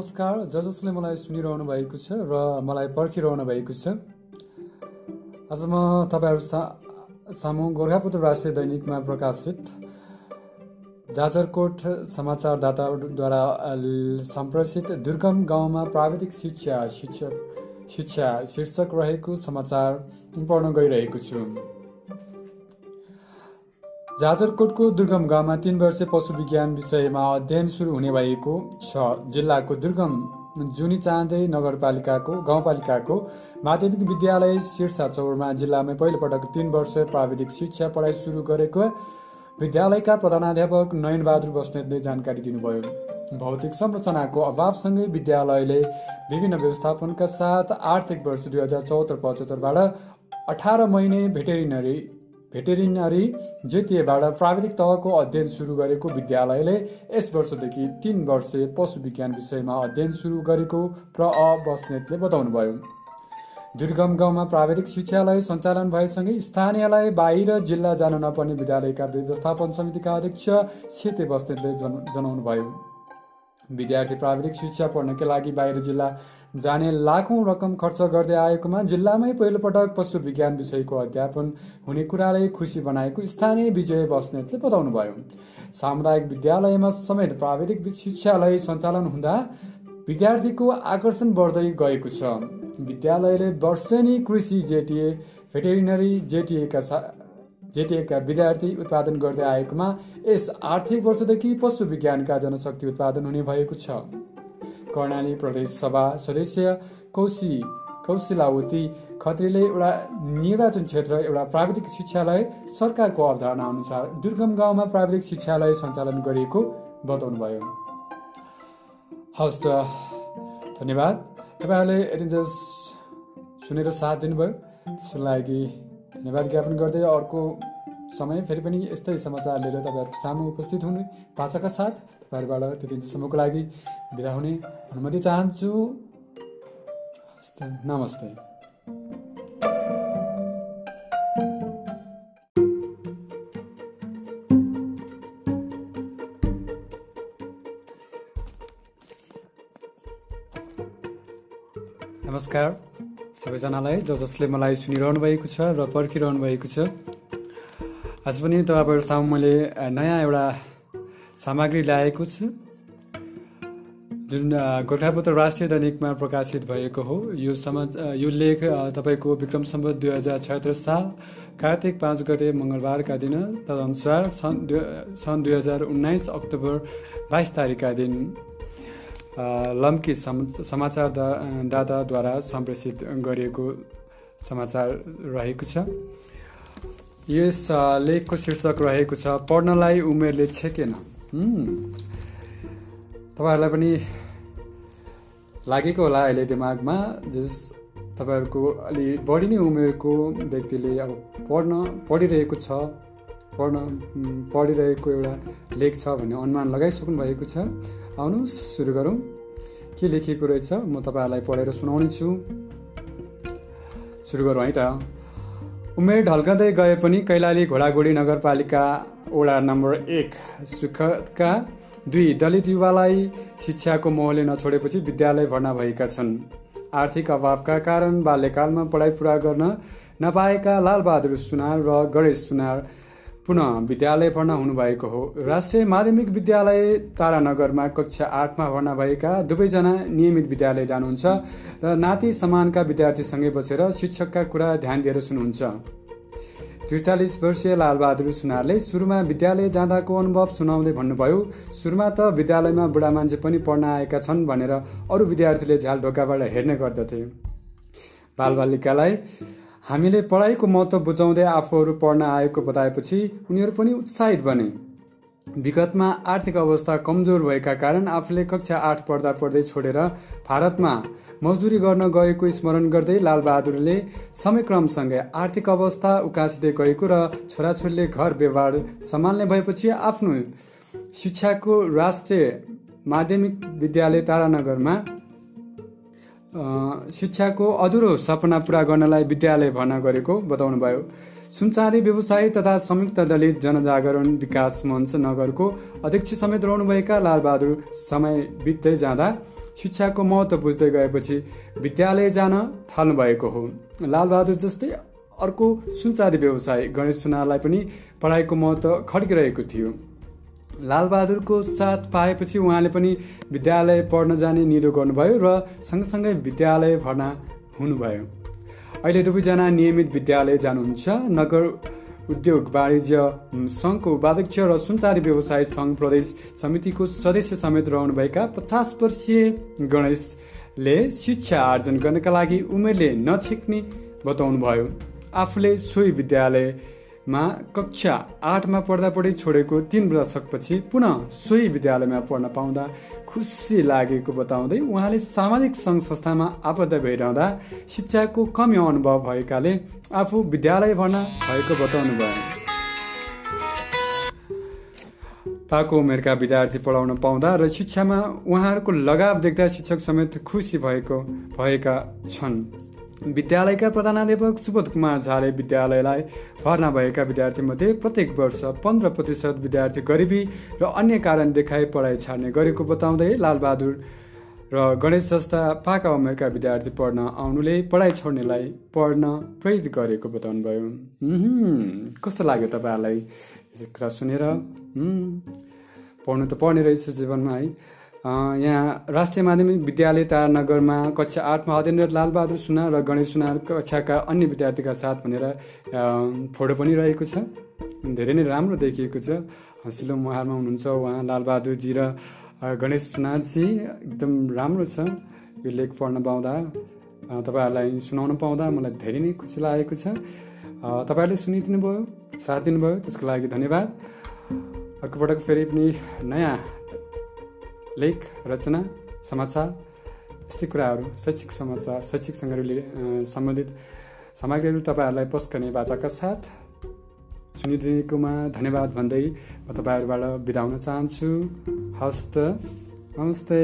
नमस्कार। ज जसले मलाई सुनिरहनु भएको छ र मलाई पर्खिरहनु भएको छ आज म तपाईँहरू सा सामु गोर्खापत्र राष्ट्रिय दैनिकमा प्रकाशित जाजरकोट समाचारदाताद्वारा सम्प्रेषित दुर्गम गाउँमा प्राविधिक शिक्षा शिक्षक शिक्षा शीर्षक रहेको समाचार पढ्न गइरहेको छु। जाजरकोटको दुर्गम गाउँमा तीन वर्ष पशु विज्ञान विषयमा अध्ययन सुरु हुने भएको छ। जिल्लाको दुर्गम जुनी चाँदै नगरपालिकाको गाउँपालिकाको माध्यमिक विद्यालय शीर्षा चौरमा जिल्लामै पहिलोपटक तीन वर्ष प्राविधिक शिक्षा पढाइ सुरु गरेको विद्यालयका प्रधानाध्यापक नयनबहादुर बस्नेतले जानकारी दिनुभयो। भौतिक संरचनाको अभावसँगै विद्यालयले विभिन्न व्यवस्थापनका साथ आर्थिक वर्ष दुई हजार चौहत्तर पचहत्तरबाट अठार महिने भेटेरिनरी भेटेरिनरी जेटिएबाट प्राविधिक तहको अध्ययन सुरु गरेको विद्यालयले यस वर्षदेखि तीन वर्ष पशु विज्ञान विषयमा अध्ययन सुरु गरेको प्र. अ. बस्नेतले बताउनुभयो। दुर्गम गाउँमा प्राविधिक शिक्षालय सञ्चालन भएसँगै स्थानीयलाई बाहिर जिल्ला जान नपर्ने विद्यालयका व्यवस्थापन समितिका अध्यक्ष सेते बस्नेतले जनाउनुभयो। विद्यार्थी प्राविधिक शिक्षा पढ्नका लागि बाहिर जिल्ला जाने लाखौँ रकम खर्च गर्दै आएकोमा जिल्लामै पहिलोपटक पशु विज्ञान विषयको अध्यापन हुने कुराले खुसी बनाएको स्थानीय विजय बस्नेतले बताउनुभयो। सामुदायिक विद्यालयमा समेत प्राविधिक शिक्षालय सञ्चालन हुँदा विद्यार्थीको आकर्षण बढ्दै गएको छ। विद्यालयले वर्षेनी कृषि जेटिए भेटेरिनरी जेटिएका जेटिएका विद्यार्थी उत्पादन गर्दै आएकोमा यस आर्थिक वर्षदेखि पशु विज्ञानका जनशक्ति उत्पादन हुने भएको छ। कर्णाली प्रदेश सभा सदस्य कौशी कौशिलावती खत्रीले एउटा निर्वाचन क्षेत्र एउटा प्राविधिक शिक्षालय सरकारको अवधारणा अनुसार दुर्गम गाउँमा प्राविधिक शिक्षालय सञ्चालन गरिएको बताउनुभयो। हवस् त धन्यवाद। तपाईँहरूले यति सुनेर साथ दिनुभयो। त्यसको लागि धन्यवाद ज्ञापन गर्दै अर्को समय फेरि पनि यस्तै समाचार लिएर तपाईँहरूको सामु उपस्थित हुने भाषाका साथ तपाईँहरूबाट त्यति दिनसम्मको लागि बिदा हुने अनुमति चाहन्छु। नमस्ते। नमस्कार। सबैजनालाई ज जसले मलाई सुनिरहनु भएको छ र पर्खिरहनु भएको छ आज पनि तपाईँहरू सामु मैले नयाँ एउटा सामग्री ल्याएको छु। जुन गोर्खापत्र राष्ट्रिय दैनिकमा प्रकाशित भएको हो। यो समाचार यो लेख तपाईँको विक्रम सम्बत दुई हजार छत्तर साल कार्तिक पाँच गते मङ्गलबारका दिन तदनुसार सन् सन् दुई हजार उन्नाइस अक्टोबर बाइस तारिकका दिन लम्की समाचार दाताद्वारा सम्प्रेषित गरिएको समाचार रहेको छ। यस लेखको शीर्षक रहेको छ पढ्नलाई उमेरले छेकेन। तपाईँहरूलाई पनि लागेको होला अहिले दिमागमा जस तपाईँहरूको अलि बढी नै उमेरको व्यक्तिले अब पढ्न पढिरहेको छ पढ्न पढिरहेको एउटा लेख छ भन्ने अनुमान लगाइसक्नु भएको छ। आउनुहोस् सुरु गरौँ। के लेखिएको रहेछ म तपाईँहरूलाई पढेर सुनाउने छु सुरु गरौँ है त। उमेर ढल्कँदै गए पनि कैलाली घोडाघोडी नगरपालिका वडा नम्बर एक सुखदका दुई दलित युवालाई शिक्षाको मोहले नछोडेपछि विद्यालय भर्ना भएका छन्। आर्थिक अभावका कारण बाल्यकालमा पढाइ पुरा गर्न नपाएका लालबहादुर सुनार र गणेश सुनार पुनः विद्यालय भर्ना हुनुभएको हो। राष्ट्रिय माध्यमिक विद्यालय तारानगरमा कक्षा आठमा भर्ना भएका दुवैजना नियमित विद्यालय जानुहुन्छ र नाति समानका विद्यार्थीसँगै बसेर शिक्षकका कुरा ध्यान दिएर सुन्नुहुन्छ। त्रिचालिस वर्षीय लालबहादुर सुनारले सुरुमा विद्यालय जाँदाको अनुभव सुनाउँदै भन्नुभयो सुरुमा त विद्यालयमा बुढा मान्छे पनि पढ्न आएका छन् भनेर अरू विद्यार्थीले झ्याल ढोकाबाट हेर्ने गर्दथे। बालबालिकालाई हामीले पढाइको महत्त्व बुझाउँदै आफूहरू पढ्न आएको बताएपछि उनीहरू पनि उत्साहित बने। विगतमा आर्थिक अवस्था कमजोर भएका कारण आफूले कक्षा आठ पढ्दा पढ्दै छोडेर भारतमा मजदुरी गर्न गएको स्मरण गर्दै लालबहादुरले समयक्रमसँगै आर्थिक अवस्था उकासिँदै गएको र छोराछोरीले घर व्यवहार सम्हाल्ने भएपछि आफ्नो शिक्षाको राष्ट्रिय माध्यमिक विद्यालय तारानगरमा शिक्षाको अधुरो सपना पुरा गर्नलाई विद्यालय भर्ना गरेको बताउनुभयो। सुनचाँदी व्यवसायी तथा संयुक्त दलित जनजागरण विकास मञ्च नगरको अध्यक्ष समेत रहनुभएका लालबहादुर समय बित्दै जाँदा शिक्षाको महत्त्व बुझ्दै गएपछि विद्यालय जान थाल्नुभएको हो। लालबहादुर जस्तै अर्को सुनचाँदी व्यवसाय गणेश सुनारलाई पनि पढाइको महत्त्व खड्किरहेको थियो। लालबहादुरको साथ पाएपछि उहाँले पनि विद्यालय पढ्न जाने निधो गर्नुभयो र सँगसँगै विद्यालय भर्ना हुनुभयो। अहिले दुवैजना नियमित विद्यालय जानुहुन्छ। नगर उद्योग वाणिज्य सङ्घको उपाध्यक्ष र सुनचारी व्यवसाय सङ्घ प्रदेश समितिको सदस्य समेत रहनुभएका पचास वर्षीय गणेशले शिक्षा आर्जन गर्नका लागि उमेरले नछिक्ने बताउनुभयो। आफूले सोही विद्यालयमा कक्षा आठमा पढ्दा पढी छोडेको तिन दशकपछि पुनः सोही विद्यालयमा पढ्न पाउँदा खुसी लागेको बताउँदै उहाँले सामाजिक सङ्घ संस्थामा आबद्ध भइरहँदा शिक्षाको कमी अनुभव भएकाले आफू विद्यालय भर्ना भएको बताउनु भयो। पाको उमेरका विद्यार्थी पढाउन पाउँदा र शिक्षामा उहाँहरूको लगाव देख्दा शिक्षक समेत खुसी भएको भएका छन्। विद्यालयका प्रधानाध्यापक सुबोध कुमार झाले विद्यालयलाई भर्ना भएका विद्यार्थीमध्ये प्रत्येक वर्ष पन्ध्र प्रतिशत विद्यार्थी गरिबी र अन्य कारण देखाई पढाइ छाड्ने गरेको बताउँदै लालबहादुर र गणेश जस्ता पाका उमेरका विद्यार्थी पढ्न आउनुले पढाइ छोड्नेलाई पढ्न प्रेरित गरेको बताउनुभयो। कस्तो लाग्यो तपाईँहरूलाई? कुरा सुनेर पढ्नु त पढ्ने रहेछ जीवनमा है। यहाँ राष्ट्रिय माध्यमिक विद्यालय तारानगरमा कक्षा आठमा हदेन्द्र लालबहादुर सुना र गणेश सुनार कक्षाका अन्य विद्यार्थीका साथ भनेर फोटो पनि रहेको छ। धेरै नै राम्रो देखिएको छ। हँसिलो मुहारमा हुनुहुन्छ उहाँ लालबहादुरजी र गणेश सुनारजी। एकदम राम्रो छ। यो लेख पढ्न पाउँदा तपाईँहरूलाई सुनाउन पाउँदा मलाई धेरै नै खुसी लागेको छ। तपाईँहरूले सुनिदिनु भयो साथ दिनुभयो त्यसको लागि धन्यवाद। अर्को पटक फेरि पनि नयाँ लेख रचना समाचार यस्तै कुराहरू शैक्षिक समाचार शैक्षिकसँग सम्बन्धित सामग्रीहरू तपाईँहरूलाई पस्कने बाचाका साथ सुनिदिएकोमा धन्यवाद भन्दै म तपाईँहरूबाट बिदा हुन चाहन्छु। हस्त नमस्ते।